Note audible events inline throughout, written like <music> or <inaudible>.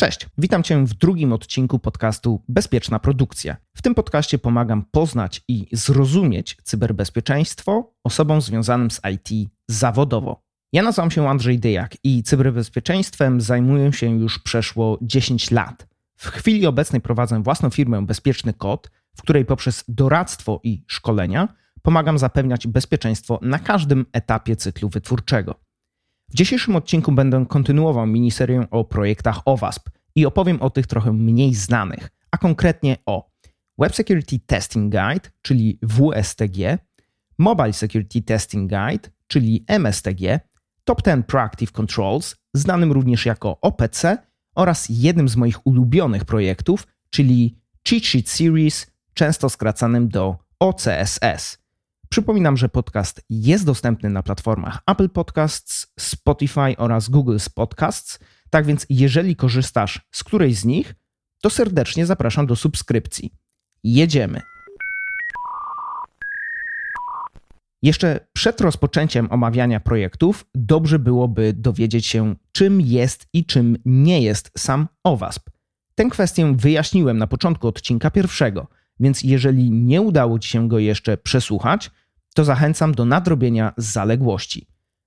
Cześć, witam Cię w drugim odcinku podcastu Bezpieczna Produkcja. W tym podcaście pomagam poznać i zrozumieć cyberbezpieczeństwo osobom związanym z IT zawodowo. Ja nazywam się Andrzej Dyjak i cyberbezpieczeństwem zajmuję się już przeszło 10 lat. W chwili obecnej prowadzę własną firmę Bezpieczny Kod, w której poprzez doradztwo i szkolenia pomagam zapewniać bezpieczeństwo na każdym etapie cyklu wytwórczego. W dzisiejszym odcinku będę kontynuował miniserię o projektach OWASP i opowiem o tych trochę mniej znanych, a konkretnie o Web Security Testing Guide, czyli WSTG, Mobile Security Testing Guide, czyli MSTG, Top 10 Proactive Controls, znanym również jako OPC, oraz jednym z moich ulubionych projektów, czyli Cheat Sheet Series, często skracanym do OCSS. Przypominam, że podcast jest dostępny na platformach Apple Podcasts, Spotify oraz Google Podcasts. Tak więc, jeżeli korzystasz z którejś z nich, to serdecznie zapraszam do subskrypcji. Jedziemy. Jeszcze przed rozpoczęciem omawiania projektów, dobrze byłoby dowiedzieć się, czym jest i czym nie jest sam OWASP. Tę kwestię wyjaśniłem na początku odcinka pierwszego, więc jeżeli nie udało Ci się go jeszcze przesłuchać, to zachęcam do nadrobienia zaległości.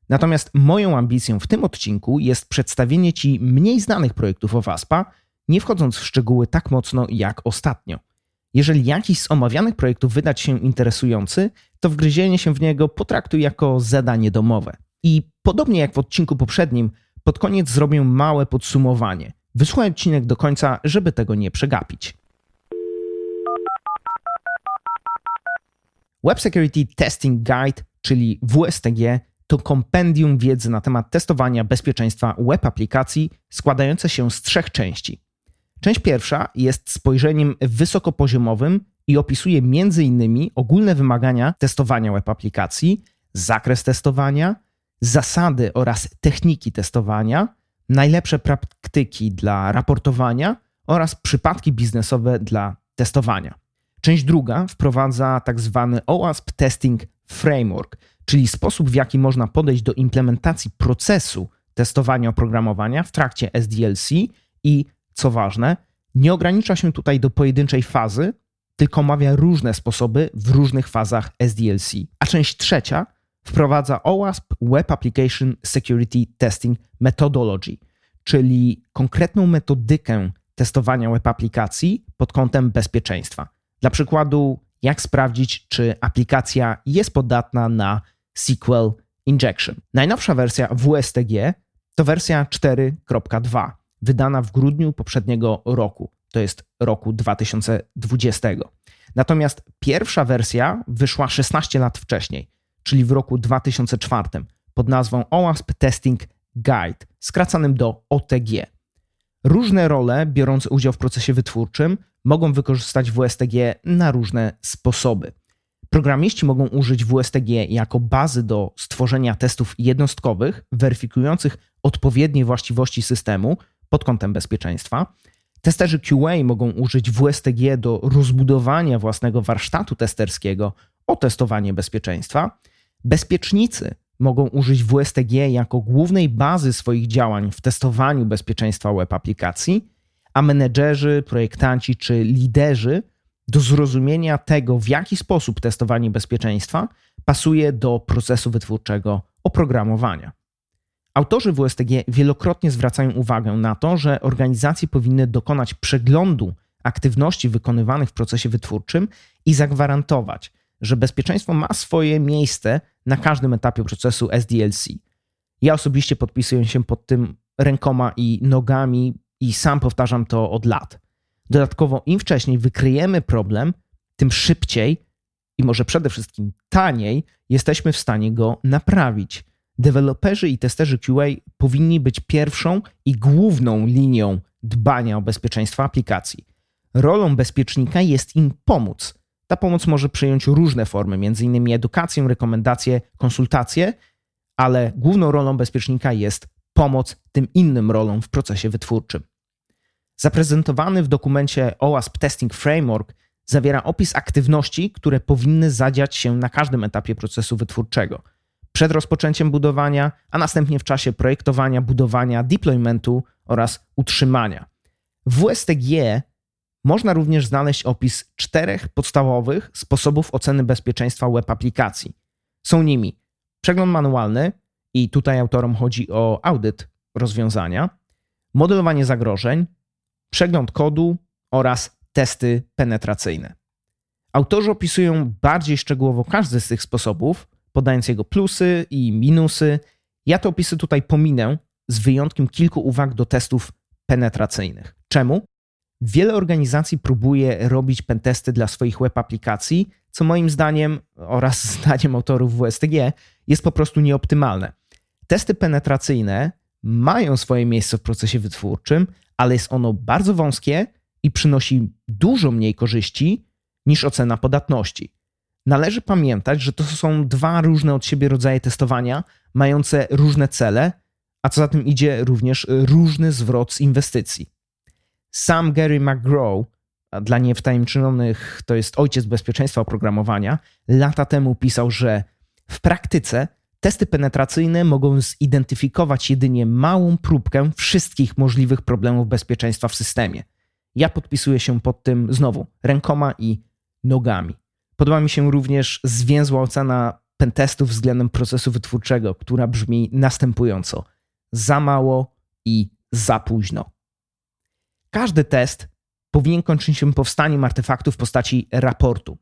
Natomiast moją ambicją w tym odcinku jest przedstawienie Ci mniej znanych projektów OWASP-a, nie wchodząc w szczegóły tak mocno jak ostatnio. Jeżeli jakiś z omawianych projektów wydać się interesujący, to wgryzienie się w niego potraktuj jako zadanie domowe. I podobnie jak w odcinku poprzednim, pod koniec zrobię małe podsumowanie. Wysłuchaj odcinek do końca, żeby tego nie przegapić. Web Security Testing Guide, czyli WSTG, to kompendium wiedzy na temat testowania bezpieczeństwa web aplikacji składające się z trzech części. Część pierwsza jest spojrzeniem wysokopoziomowym i opisuje m.in. ogólne wymagania testowania web aplikacji, zakres testowania, zasady oraz techniki testowania, najlepsze praktyki dla raportowania oraz przypadki biznesowe dla testowania. Część druga wprowadza tak zwany OWASP Testing Framework, czyli sposób, w jaki można podejść do implementacji procesu testowania oprogramowania w trakcie SDLC i, co ważne, nie ogranicza się tutaj do pojedynczej fazy, tylko omawia różne sposoby w różnych fazach SDLC. A część trzecia wprowadza OWASP Web Application Security Testing Methodology, czyli konkretną metodykę testowania web aplikacji pod kątem bezpieczeństwa. Dla przykładu, jak sprawdzić, czy aplikacja jest podatna na SQL injection. Najnowsza wersja WSTG to wersja 4.2, wydana w grudniu poprzedniego roku, to jest roku 2020. Natomiast pierwsza wersja wyszła 16 lat wcześniej, czyli w roku 2004, pod nazwą OWASP Testing Guide, skracanym do OTG. Różne role biorące udział w procesie wytwórczym mogą wykorzystać WSTG na różne sposoby. Programiści mogą użyć WSTG jako bazy do stworzenia testów jednostkowych, weryfikujących odpowiednie właściwości systemu pod kątem bezpieczeństwa. Testerzy QA mogą użyć WSTG do rozbudowania własnego warsztatu testerskiego o testowanie bezpieczeństwa. Bezpiecznicy mogą użyć WSTG jako głównej bazy swoich działań w testowaniu bezpieczeństwa web aplikacji a menedżerzy, projektanci czy liderzy do zrozumienia tego, w jaki sposób testowanie bezpieczeństwa pasuje do procesu wytwórczego oprogramowania. Autorzy WSTG wielokrotnie zwracają uwagę na to, że organizacje powinny dokonać przeglądu aktywności wykonywanych w procesie wytwórczym i zagwarantować, że bezpieczeństwo ma swoje miejsce na każdym etapie procesu SDLC. Ja osobiście podpisuję się pod tym rękoma i nogami, i sam powtarzam to od lat. Dodatkowo, im wcześniej wykryjemy problem, tym szybciej i może przede wszystkim taniej jesteśmy w stanie go naprawić. Deweloperzy i testerzy QA powinni być pierwszą i główną linią dbania o bezpieczeństwo aplikacji. Rolą bezpiecznika jest im pomóc. Ta pomoc może przyjąć różne formy, m.in. edukację, rekomendacje, konsultacje, ale główną rolą bezpiecznika jest pomoc tym innym rolom w procesie wytwórczym. Zaprezentowany w dokumencie OWASP Testing Framework zawiera opis aktywności, które powinny zadziać się na każdym etapie procesu wytwórczego. Przed rozpoczęciem budowania, a następnie w czasie projektowania, budowania, deploymentu oraz utrzymania. W WSTG można również znaleźć opis czterech podstawowych sposobów oceny bezpieczeństwa web aplikacji. Są nimi przegląd manualny, i tutaj autorom chodzi o audyt rozwiązania, modelowanie zagrożeń, przegląd kodu oraz testy penetracyjne. Autorzy opisują bardziej szczegółowo każdy z tych sposobów, podając jego plusy i minusy. Ja te opisy tutaj pominę, z wyjątkiem kilku uwag do testów penetracyjnych. Czemu? Wiele organizacji próbuje robić pentesty dla swoich web aplikacji, co moim zdaniem oraz <laughs> zdaniem autorów WSTG jest po prostu nieoptymalne. Testy penetracyjne mają swoje miejsce w procesie wytwórczym, ale jest ono bardzo wąskie i przynosi dużo mniej korzyści niż ocena podatności. Należy pamiętać, że to są dwa różne od siebie rodzaje testowania, mające różne cele, a co za tym idzie również różny zwrot z inwestycji. Sam Gary McGraw, dla niewtajemniczonych to jest ojciec bezpieczeństwa oprogramowania, lata temu pisał, że w praktyce testy penetracyjne mogą zidentyfikować jedynie małą próbkę wszystkich możliwych problemów bezpieczeństwa w systemie. Ja podpisuję się pod tym znowu rękoma i nogami. Podoba mi się również zwięzła ocena pentestów względem procesu wytwórczego, która brzmi następująco: za mało i za późno. Każdy test powinien kończyć się powstaniem artefaktu w postaci raportu.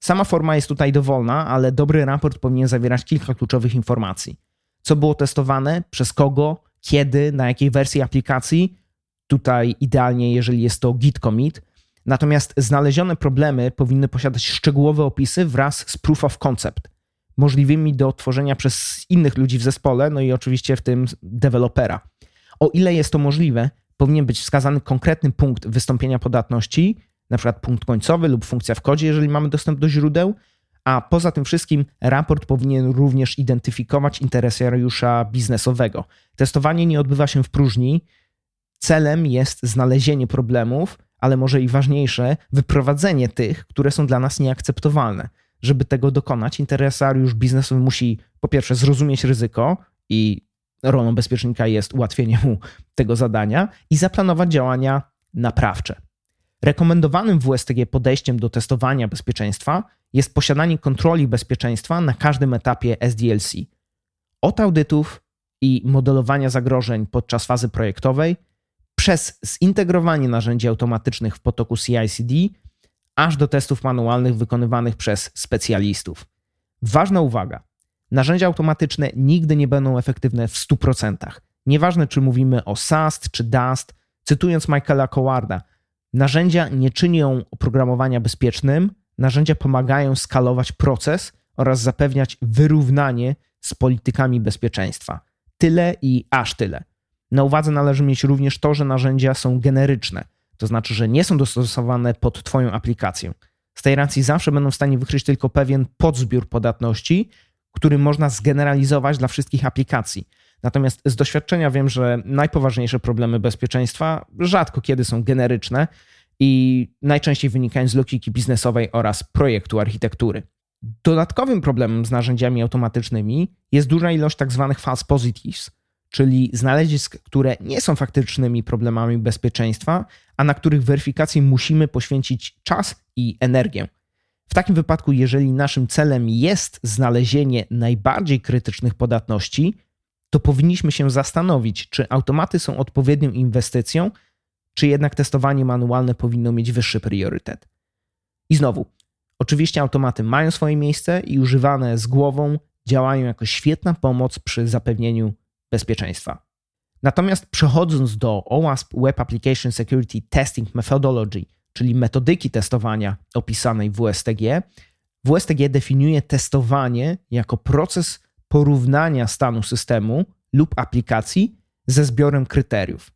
Sama forma jest tutaj dowolna, ale dobry raport powinien zawierać kilka kluczowych informacji. Co było testowane, przez kogo, kiedy, na jakiej wersji aplikacji. Tutaj idealnie, jeżeli jest to git commit. Natomiast znalezione problemy powinny posiadać szczegółowe opisy wraz z proof of concept, możliwymi do tworzenia przez innych ludzi w zespole, no i oczywiście w tym dewelopera. O ile jest to możliwe, powinien być wskazany konkretny punkt wystąpienia podatności, na przykład punkt końcowy lub funkcja w kodzie, jeżeli mamy dostęp do źródeł, a poza tym wszystkim raport powinien również identyfikować interesariusza biznesowego. Testowanie nie odbywa się w próżni. Celem jest znalezienie problemów, ale może i ważniejsze, wyprowadzenie tych, które są dla nas nieakceptowalne. Żeby tego dokonać, interesariusz biznesowy musi po pierwsze zrozumieć ryzyko i rolą bezpiecznika jest ułatwienie mu tego zadania i zaplanować działania naprawcze. Rekomendowanym w WSTG podejściem do testowania bezpieczeństwa jest posiadanie kontroli bezpieczeństwa na każdym etapie SDLC. Od audytów i modelowania zagrożeń podczas fazy projektowej, przez zintegrowanie narzędzi automatycznych w potoku CI/CD, aż do testów manualnych wykonywanych przez specjalistów. Ważna uwaga: narzędzia automatyczne nigdy nie będą efektywne w 100%. Nieważne, czy mówimy o SAST czy DAST, cytując Michaela Cowarda, Narzędzia nie czynią oprogramowania bezpiecznym, narzędzia pomagają skalować proces oraz zapewniać wyrównanie z politykami bezpieczeństwa. Tyle i aż tyle. Na uwadze należy mieć również to, że narzędzia są generyczne, to znaczy, że nie są dostosowane pod Twoją aplikację. Z tej racji zawsze będą w stanie wykryć tylko pewien podzbiór podatności, który można zgeneralizować dla wszystkich aplikacji. Natomiast z doświadczenia wiem, że najpoważniejsze problemy bezpieczeństwa rzadko kiedy są generyczne i najczęściej wynikają z logiki biznesowej oraz projektu architektury. Dodatkowym problemem z narzędziami automatycznymi jest duża ilość tzw. Tak false positives, czyli znalezisk, które nie są faktycznymi problemami bezpieczeństwa, a na których weryfikacji musimy poświęcić czas i energię. W takim wypadku, jeżeli naszym celem jest znalezienie najbardziej krytycznych podatności, to powinniśmy się zastanowić, czy automaty są odpowiednią inwestycją, czy jednak testowanie manualne powinno mieć wyższy priorytet. I znowu, oczywiście automaty mają swoje miejsce i używane z głową działają jako świetna pomoc przy zapewnieniu bezpieczeństwa. Natomiast przechodząc do OWASP Web Application Security Testing Methodology, czyli metodyki testowania opisanej w WSTG, WSTG definiuje testowanie jako proces porównania stanu systemu lub aplikacji ze zbiorem kryteriów.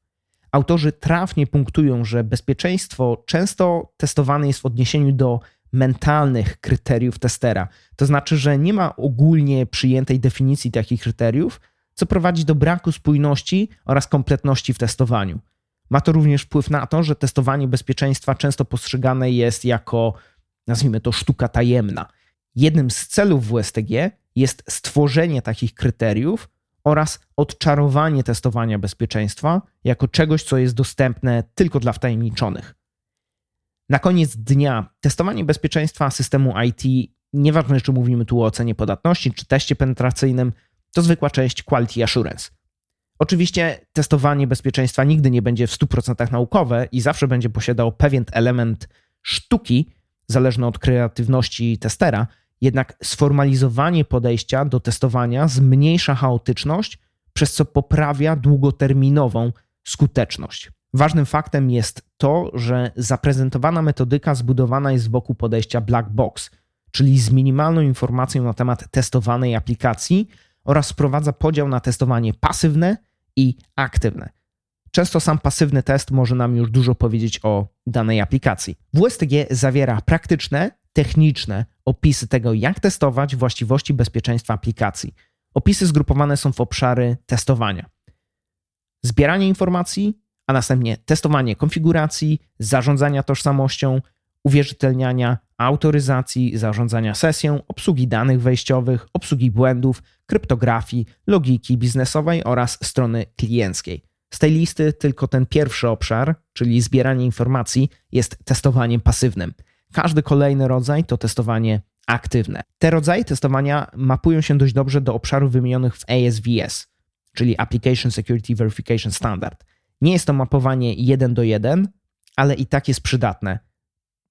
Autorzy trafnie punktują, że bezpieczeństwo często testowane jest w odniesieniu do mentalnych kryteriów testera. To znaczy, że nie ma ogólnie przyjętej definicji takich kryteriów, co prowadzi do braku spójności oraz kompletności w testowaniu. Ma to również wpływ na to, że testowanie bezpieczeństwa często postrzegane jest jako, nazwijmy to, sztuka tajemna. Jednym z celów WSTG jest stworzenie takich kryteriów oraz odczarowanie testowania bezpieczeństwa jako czegoś, co jest dostępne tylko dla wtajemniczonych. Na koniec dnia testowanie bezpieczeństwa systemu IT, nieważne czy mówimy tu o ocenie podatności czy teście penetracyjnym, to zwykła część quality assurance. Oczywiście testowanie bezpieczeństwa nigdy nie będzie w 100% naukowe i zawsze będzie posiadało pewien element sztuki, zależny od kreatywności testera, jednak sformalizowanie podejścia do testowania zmniejsza chaotyczność, przez co poprawia długoterminową skuteczność. Ważnym faktem jest to, że zaprezentowana metodyka zbudowana jest wokół podejścia black box, czyli z minimalną informacją na temat testowanej aplikacji oraz wprowadza podział na testowanie pasywne i aktywne. Często sam pasywny test może nam już dużo powiedzieć o danej aplikacji. WSTG zawiera praktyczne, techniczne opisy tego, jak testować właściwości bezpieczeństwa aplikacji. Opisy zgrupowane są w obszary testowania. Zbieranie informacji, a następnie testowanie konfiguracji, zarządzania tożsamością, uwierzytelniania, autoryzacji, zarządzania sesją, obsługi danych wejściowych, obsługi błędów, kryptografii, logiki biznesowej oraz strony klienckiej. Z tej listy tylko ten pierwszy obszar, czyli zbieranie informacji, jest testowaniem pasywnym. Każdy kolejny rodzaj to testowanie aktywne. Te rodzaje testowania mapują się dość dobrze do obszarów wymienionych w ASVS, czyli Application Security Verification Standard. Nie jest to mapowanie 1 do 1, ale i tak jest przydatne.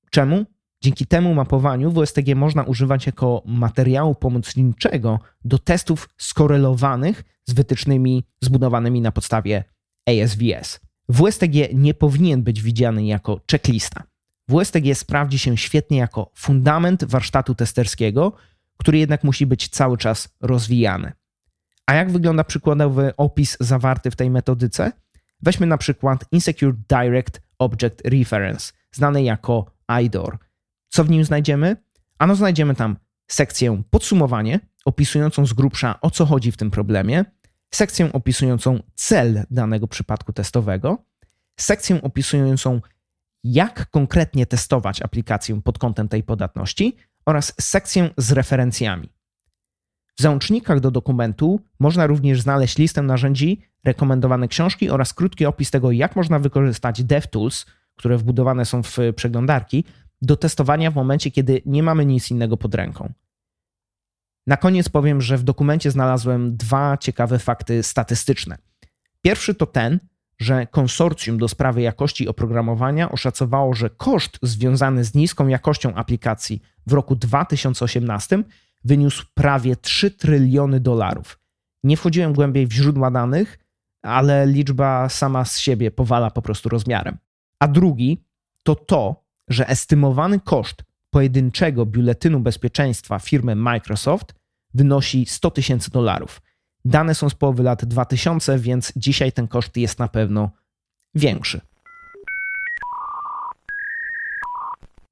Czemu? Dzięki temu mapowaniu WSTG można używać jako materiału pomocniczego do testów skorelowanych z wytycznymi zbudowanymi na podstawie ASVS. WSTG nie powinien być widziany jako checklista. WSTG sprawdzi się świetnie jako fundament warsztatu testerskiego, który jednak musi być cały czas rozwijany. A jak wygląda przykładowy opis zawarty w tej metodyce? Weźmy na przykład Insecure Direct Object Reference, znany jako IDOR. Co w nim znajdziemy? Ano znajdziemy tam sekcję podsumowanie, opisującą z grubsza o co chodzi w tym problemie, sekcję opisującą cel danego przypadku testowego, sekcję opisującą jak konkretnie testować aplikację pod kątem tej podatności oraz sekcję z referencjami. W załącznikach do dokumentu można również znaleźć listę narzędzi, rekomendowane książki oraz krótki opis tego, jak można wykorzystać DevTools, które wbudowane są w przeglądarki, do testowania w momencie, kiedy nie mamy nic innego pod ręką. Na koniec powiem, że w dokumencie znalazłem dwa ciekawe fakty statystyczne. Pierwszy to ten, że konsorcjum do sprawy jakości oprogramowania oszacowało, że koszt związany z niską jakością aplikacji w roku 2018 wyniósł prawie 3 tryliony dolarów. Nie wchodziłem głębiej w źródła danych, ale liczba sama z siebie powala po prostu rozmiarem. A drugi to to, że estymowany koszt pojedynczego biuletynu bezpieczeństwa firmy Microsoft wynosi 100 tysięcy dolarów. Dane są z połowy lat 2000, więc dzisiaj ten koszt jest na pewno większy.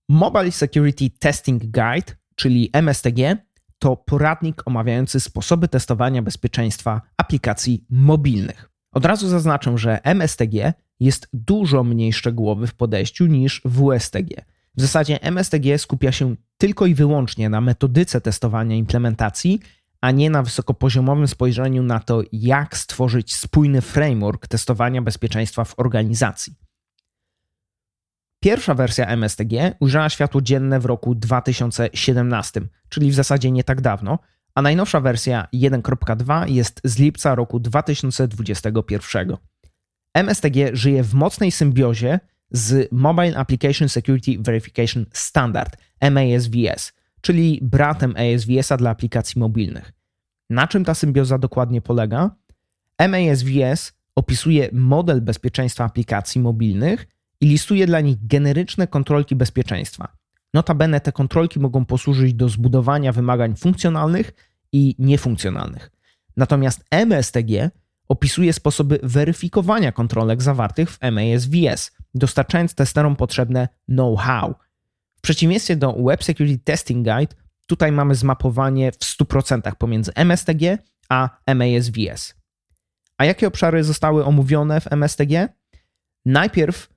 Mobile Security Testing Guide, czyli MSTG, to poradnik omawiający sposoby testowania bezpieczeństwa aplikacji mobilnych. Od razu zaznaczę, że MSTG jest dużo mniej szczegółowy w podejściu niż WSTG. W zasadzie MSTG skupia się tylko i wyłącznie na metodyce testowania implementacji, a nie na wysokopoziomowym spojrzeniu na to, jak stworzyć spójny framework testowania bezpieczeństwa w organizacji. Pierwsza wersja MSTG ujrzała światło dzienne w roku 2017, czyli w zasadzie nie tak dawno, a najnowsza wersja 1.2 jest z lipca roku 2021. MSTG żyje w mocnej symbiozie z Mobile Application Security Verification Standard MASVS, czyli bratem ASVS-a dla aplikacji mobilnych. Na czym ta symbioza dokładnie polega? MASVS opisuje model bezpieczeństwa aplikacji mobilnych i listuje dla nich generyczne kontrolki bezpieczeństwa. Notabene te kontrolki mogą posłużyć do zbudowania wymagań funkcjonalnych i niefunkcjonalnych. Natomiast MSTG opisuje sposoby weryfikowania kontrolek zawartych w MASVS, dostarczając testerom potrzebne know-how. W przeciwieństwie do Web Security Testing Guide, tutaj mamy zmapowanie w 100% pomiędzy MSTG a MASVS. A jakie obszary zostały omówione w MSTG? Najpierw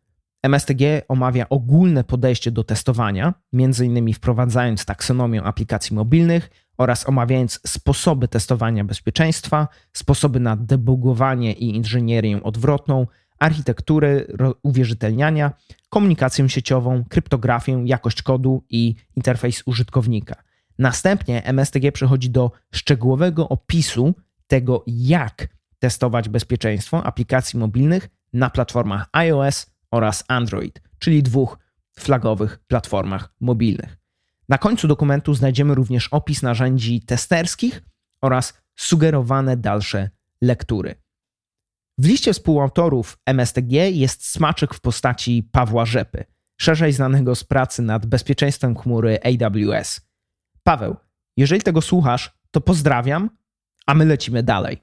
MSTG omawia ogólne podejście do testowania, m.in. wprowadzając taksonomię aplikacji mobilnych oraz omawiając sposoby testowania bezpieczeństwa, sposoby na debugowanie i inżynierię odwrotną, architektury uwierzytelniania, komunikację sieciową, kryptografię, jakość kodu i interfejs użytkownika. Następnie MSTG przechodzi do szczegółowego opisu tego, jak testować bezpieczeństwo aplikacji mobilnych na platformach iOS oraz Android, czyli dwóch flagowych platformach mobilnych. Na końcu dokumentu znajdziemy również opis narzędzi testerskich oraz sugerowane dalsze lektury. W liście współautorów MSTG jest smaczek w postaci Pawła Rzepy, szerzej znanego z pracy nad bezpieczeństwem chmury AWS. Paweł, jeżeli tego słuchasz, to pozdrawiam, a my lecimy dalej.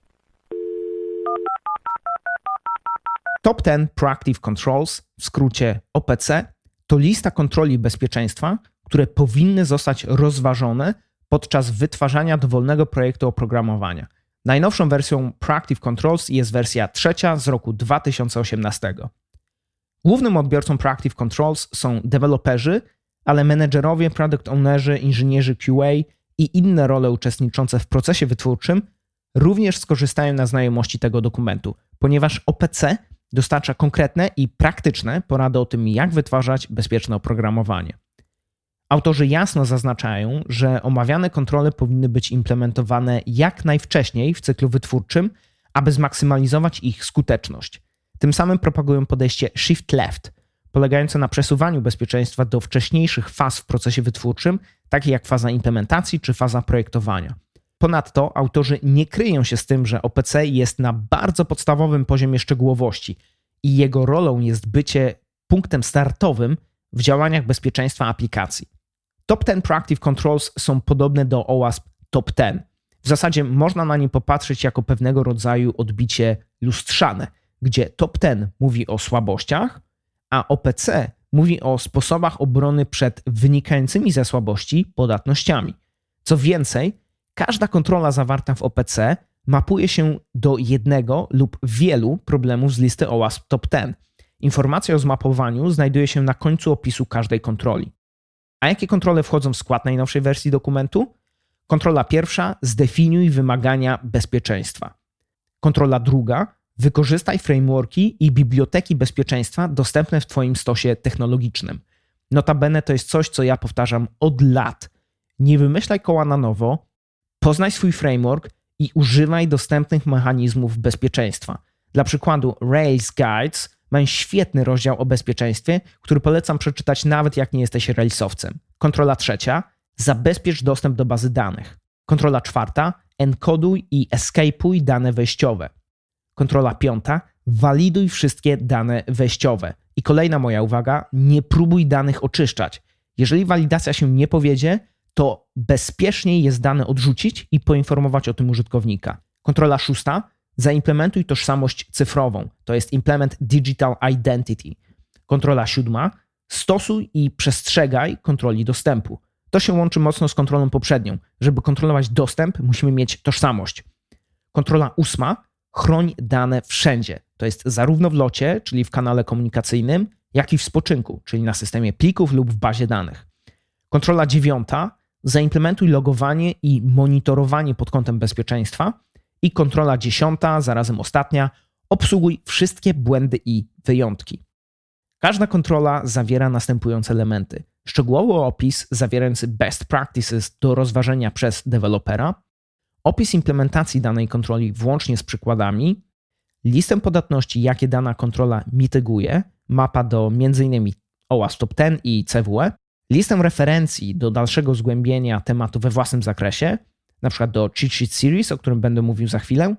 Top 10 Proactive Controls, w skrócie OPC, to lista kontroli bezpieczeństwa, które powinny zostać rozważone podczas wytwarzania dowolnego projektu oprogramowania. Najnowszą wersją Proactive Controls jest wersja trzecia z roku 2018. Głównym odbiorcą Proactive Controls są deweloperzy, ale menedżerowie, product ownerzy, inżynierzy QA i inne role uczestniczące w procesie wytwórczym również skorzystają na znajomości tego dokumentu, ponieważ OPC dostarcza konkretne i praktyczne porady o tym, jak wytwarzać bezpieczne oprogramowanie. Autorzy jasno zaznaczają, że omawiane kontrole powinny być implementowane jak najwcześniej w cyklu wytwórczym, aby zmaksymalizować ich skuteczność. Tym samym propagują podejście shift left, polegające na przesuwaniu bezpieczeństwa do wcześniejszych faz w procesie wytwórczym, takich jak faza implementacji czy faza projektowania. Ponadto autorzy nie kryją się z tym, że OPC jest na bardzo podstawowym poziomie szczegółowości i jego rolą jest bycie punktem startowym w działaniach bezpieczeństwa aplikacji. Top 10 Proactive Controls są podobne do OWASP Top 10. W zasadzie można na nie popatrzeć jako pewnego rodzaju odbicie lustrzane, gdzie Top 10 mówi o słabościach, a OPC mówi o sposobach obrony przed wynikającymi ze słabości podatnościami. Co więcej, każda kontrola zawarta w OPC mapuje się do jednego lub wielu problemów z listy OWASP Top 10. Informacja o zmapowaniu znajduje się na końcu opisu każdej kontroli. A jakie kontrole wchodzą w skład najnowszej wersji dokumentu? Kontrola pierwsza zdefiniuj wymagania bezpieczeństwa. Kontrola druga wykorzystaj frameworki i biblioteki bezpieczeństwa dostępne w Twoim stosie technologicznym. Notabene to jest coś, co ja powtarzam od lat. Nie wymyślaj koła na nowo, poznaj swój framework i używaj dostępnych mechanizmów bezpieczeństwa. Dla przykładu, Rails Guides mają świetny rozdział o bezpieczeństwie, który polecam przeczytać nawet jak nie jesteś Railsowcem. Kontrola trzecia, zabezpiecz dostęp do bazy danych. Kontrola czwarta, enkoduj i escape'uj dane wejściowe. Kontrola piąta, waliduj wszystkie dane wejściowe. I kolejna moja uwaga, nie próbuj danych oczyszczać. Jeżeli walidacja się nie powiedzie, to bezpieczniej jest dane odrzucić i poinformować o tym użytkownika. Kontrola szósta, zaimplementuj tożsamość cyfrową, to jest Implement Digital Identity. Kontrola siódma, stosuj i przestrzegaj kontroli dostępu. To się łączy mocno z kontrolą poprzednią. Żeby kontrolować dostęp, musimy mieć tożsamość. Kontrola ósma, chroń dane wszędzie. To jest zarówno w locie, czyli w kanale komunikacyjnym, jak i w spoczynku, czyli na systemie plików lub w bazie danych. Kontrola dziewiąta, zaimplementuj logowanie i monitorowanie pod kątem bezpieczeństwa i kontrola dziesiąta, zarazem ostatnia, obsługuj wszystkie błędy i wyjątki. Każda kontrola zawiera następujące elementy: szczegółowy opis zawierający best practices do rozważenia przez dewelopera, opis implementacji danej kontroli włącznie z przykładami, listę podatności, jakie dana kontrola mityguje, mapa do m.in. OWASP Top 10 i CWE, listę referencji do dalszego zgłębienia tematu we własnym zakresie, na przykład do Cheat Sheet Series, o którym będę mówił za chwilę,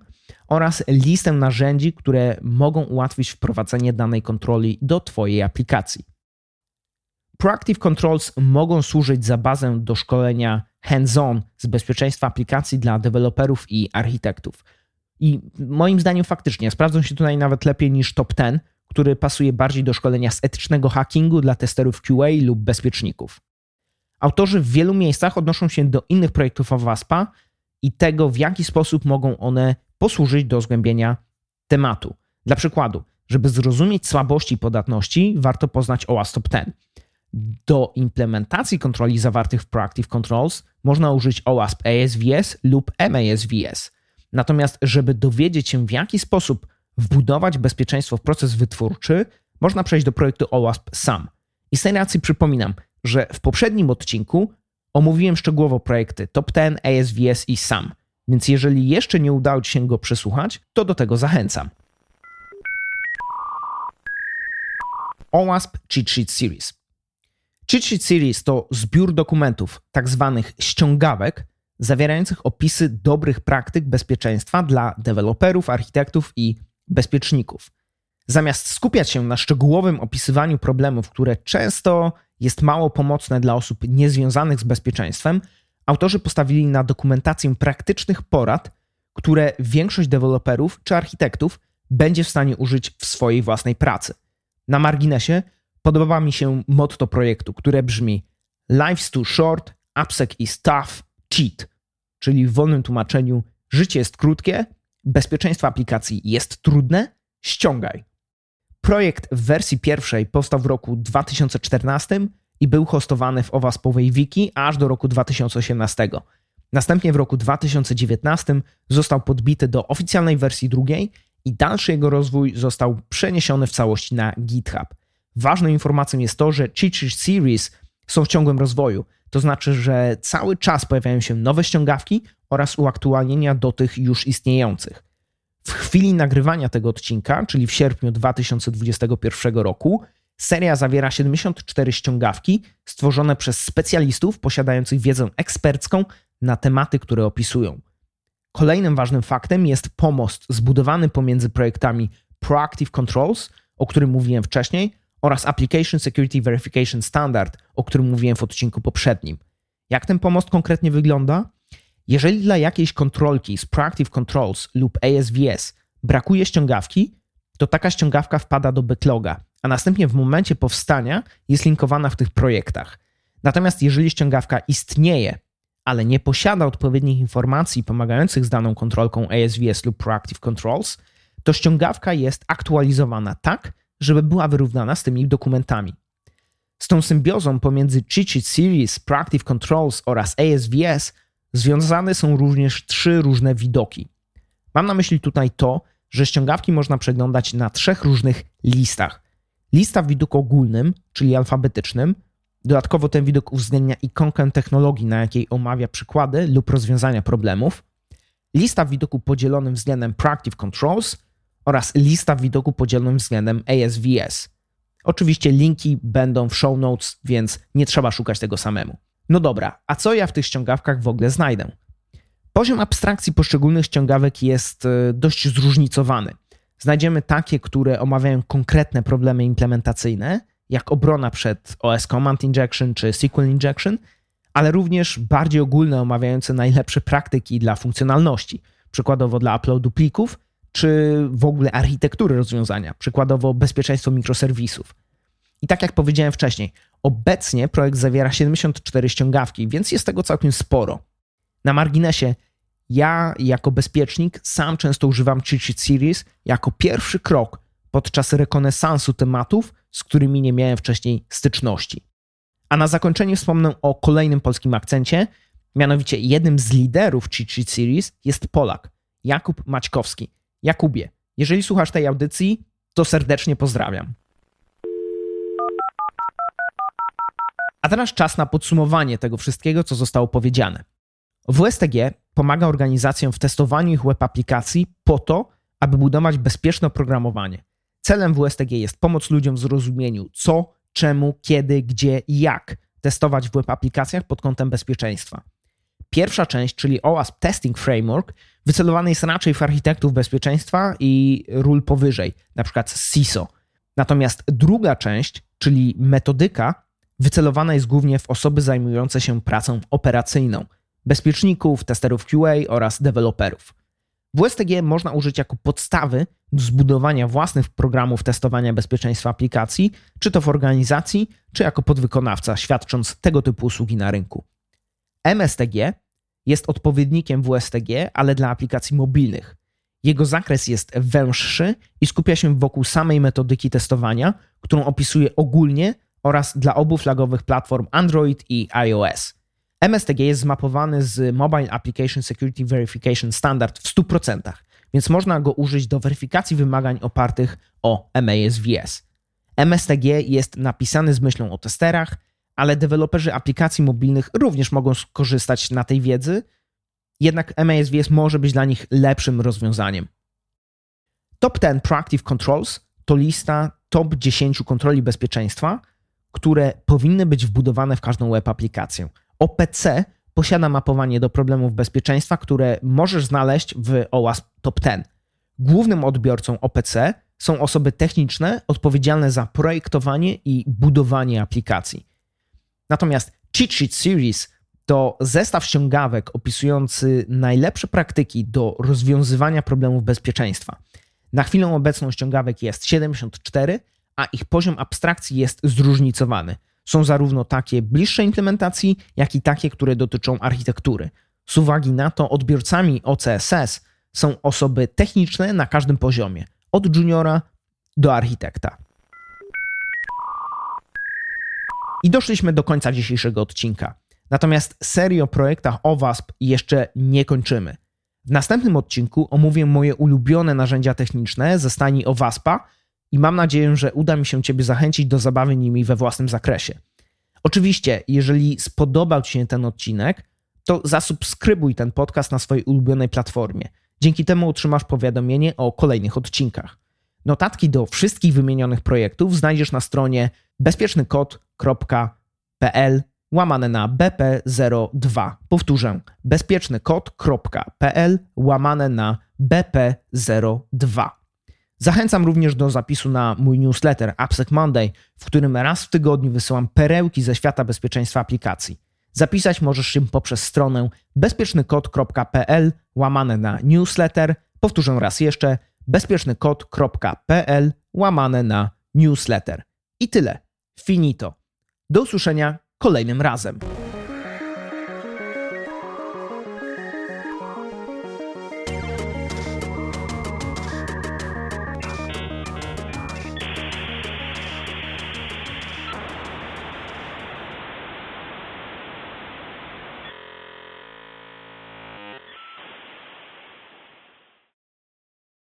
oraz listę narzędzi, które mogą ułatwić wprowadzenie danej kontroli do Twojej aplikacji. Proactive Controls mogą służyć za bazę do szkolenia hands-on z bezpieczeństwa aplikacji dla deweloperów i architektów. I moim zdaniem faktycznie sprawdzą się tutaj nawet lepiej niż Top 10, który pasuje bardziej do szkolenia z etycznego hackingu dla testerów QA lub bezpieczników. Autorzy w wielu miejscach odnoszą się do innych projektów OWASP-a i tego, w jaki sposób mogą one posłużyć do zgłębienia tematu. Dla przykładu, żeby zrozumieć słabości podatności, warto poznać OWASP Top 10. Do implementacji kontroli zawartych w Proactive Controls można użyć OWASP ASVS lub MASVS. Natomiast, żeby dowiedzieć się, w jaki sposób wbudować bezpieczeństwo w proces wytwórczy, można przejść do projektu OWASP sam. I z tej racji przypominam, że w poprzednim odcinku omówiłem szczegółowo projekty Top 10, ASVS i SAM, więc jeżeli jeszcze nie udało Ci się go przesłuchać, to do tego zachęcam. OWASP Cheat Sheet Series. Cheat Sheet Series to zbiór dokumentów, tak zwanych ściągawek, zawierających opisy dobrych praktyk bezpieczeństwa dla deweloperów, architektów i bezpieczników. Zamiast skupiać się na szczegółowym opisywaniu problemów, które często jest mało pomocne dla osób niezwiązanych z bezpieczeństwem, autorzy postawili na dokumentację praktycznych porad, które większość deweloperów czy architektów będzie w stanie użyć w swojej własnej pracy. Na marginesie podoba mi się motto projektu, które brzmi Life's too short, AppSec is tough, cheat, czyli w wolnym tłumaczeniu życie jest krótkie, bezpieczeństwo aplikacji jest trudne, ściągaj. Projekt w wersji pierwszej powstał w roku 2014 i był hostowany w OWASPowej wiki aż do roku 2018. Następnie w roku 2019 został podbity do oficjalnej wersji drugiej i dalszy jego rozwój został przeniesiony w całości na GitHub. Ważną informacją jest to, że Cheat Series są w ciągłym rozwoju. To znaczy, że cały czas pojawiają się nowe ściągawki oraz uaktualnienia do tych już istniejących. W chwili nagrywania tego odcinka, czyli w sierpniu 2021 roku, seria zawiera 74 ściągawki stworzone przez specjalistów posiadających wiedzę ekspercką na tematy, które opisują. Kolejnym ważnym faktem jest pomost zbudowany pomiędzy projektami Proactive Controls, o którym mówiłem wcześniej, oraz Application Security Verification Standard, o którym mówiłem w odcinku poprzednim. Jak ten pomost konkretnie wygląda? Jeżeli dla jakiejś kontrolki z Proactive Controls lub ASVS brakuje ściągawki, to taka ściągawka wpada do backloga, a następnie w momencie powstania jest linkowana w tych projektach. Natomiast jeżeli ściągawka istnieje, ale nie posiada odpowiednich informacji pomagających z daną kontrolką ASVS lub Proactive Controls, to ściągawka jest aktualizowana tak, żeby była wyrównana z tymi dokumentami. Z tą symbiozą pomiędzy Cheat Sheet Series, Proactive Controls oraz ASVS związane są również trzy różne widoki. Mam na myśli tutaj to, że ściągawki można przeglądać na trzech różnych listach. Lista w widoku ogólnym, czyli alfabetycznym. Dodatkowo ten widok uwzględnia ikonkę technologii, na jakiej omawia przykłady lub rozwiązania problemów. Lista w widoku podzielonym względem Proactive Controls oraz lista w widoku podzielonym względem ASVS. Oczywiście linki będą w show notes, więc nie trzeba szukać tego samemu. No dobra, a co ja w tych ściągawkach w ogóle znajdę? Poziom abstrakcji poszczególnych ściągawek jest e, dość zróżnicowany. Znajdziemy takie, które omawiają konkretne problemy implementacyjne, jak obrona przed OS Command Injection czy SQL Injection, ale również bardziej ogólne omawiające najlepsze praktyki dla funkcjonalności, przykładowo dla uploadu plików, czy w ogóle architektury rozwiązania, przykładowo bezpieczeństwo mikroserwisów. I tak jak powiedziałem wcześniej, obecnie projekt zawiera 74 ściągawki, więc jest tego całkiem sporo. Na marginesie, ja jako bezpiecznik sam często używam Cheat Sheet Series jako pierwszy krok podczas rekonesansu tematów, z którymi nie miałem wcześniej styczności. A na zakończenie wspomnę o kolejnym polskim akcencie, mianowicie jednym z liderów Cheat Sheet Series jest Polak, Jakub Maćkowski. Jakubie, jeżeli słuchasz tej audycji, to serdecznie pozdrawiam. Teraz czas na podsumowanie tego wszystkiego, co zostało powiedziane. WSTG pomaga organizacjom w testowaniu ich web aplikacji po to, aby budować bezpieczne oprogramowanie. Celem WSTG jest pomoc ludziom w zrozumieniu, co, czemu, kiedy, gdzie i jak testować w web aplikacjach pod kątem bezpieczeństwa. Pierwsza część, czyli OWASP Testing Framework, wycelowany jest raczej w architektów bezpieczeństwa i ról powyżej, przykład CISO. Natomiast druga część, czyli metodyka, wycelowana jest głównie w osoby zajmujące się pracą operacyjną, bezpieczników, testerów QA oraz deweloperów. WSTG można użyć jako podstawy do zbudowania własnych programów testowania bezpieczeństwa aplikacji, czy to w organizacji, czy jako podwykonawca, świadcząc tego typu usługi na rynku. MSTG jest odpowiednikiem WSTG, ale dla aplikacji mobilnych. Jego zakres jest węższy i skupia się wokół samej metodyki testowania, którą opisuje ogólnie, oraz dla obu flagowych platform Android i iOS. MSTG jest zmapowany z Mobile Application Security Verification Standard w 100%, więc można go użyć do weryfikacji wymagań opartych o MASVS. MSTG jest napisany z myślą o testerach, ale deweloperzy aplikacji mobilnych również mogą skorzystać na tej wiedzy, jednak MASVS może być dla nich lepszym rozwiązaniem. Top 10 Proactive Controls to lista top 10 kontroli bezpieczeństwa, które powinny być wbudowane w każdą web aplikację. OPC posiada mapowanie do problemów bezpieczeństwa, które możesz znaleźć w OWASP Top 10. Głównym odbiorcą OPC są osoby techniczne odpowiedzialne za projektowanie i budowanie aplikacji. Natomiast Cheat Sheet Series to zestaw ściągawek opisujący najlepsze praktyki do rozwiązywania problemów bezpieczeństwa. Na chwilę obecną ściągawek jest 74, a ich poziom abstrakcji jest zróżnicowany. Są zarówno takie bliższe implementacji, jak i takie, które dotyczą architektury. Z uwagi na to odbiorcami OCSS są osoby techniczne na każdym poziomie, od juniora do architekta. I doszliśmy do końca dzisiejszego odcinka. Natomiast serii o projektach OWASP jeszcze nie kończymy. W następnym odcinku omówię moje ulubione narzędzia techniczne ze stani OWASPa i mam nadzieję, że uda mi się Ciebie zachęcić do zabawy nimi we własnym zakresie. Oczywiście, jeżeli spodobał Ci się ten odcinek, to zasubskrybuj ten podcast na swojej ulubionej platformie. Dzięki temu otrzymasz powiadomienie o kolejnych odcinkach. Notatki do wszystkich wymienionych projektów znajdziesz na stronie bezpiecznykod.pl łamane na BP02. Powtórzę, bezpiecznykod.pl łamane na BP02. Zachęcam również do zapisu na mój newsletter AppSec Monday, w którym raz w tygodniu wysyłam perełki ze świata bezpieczeństwa aplikacji. Zapisać możesz się poprzez stronę bezpiecznykod.pl łamane na newsletter. Powtórzę raz jeszcze bezpiecznykod.pl łamane na newsletter. I tyle. Finito. Do usłyszenia kolejnym razem.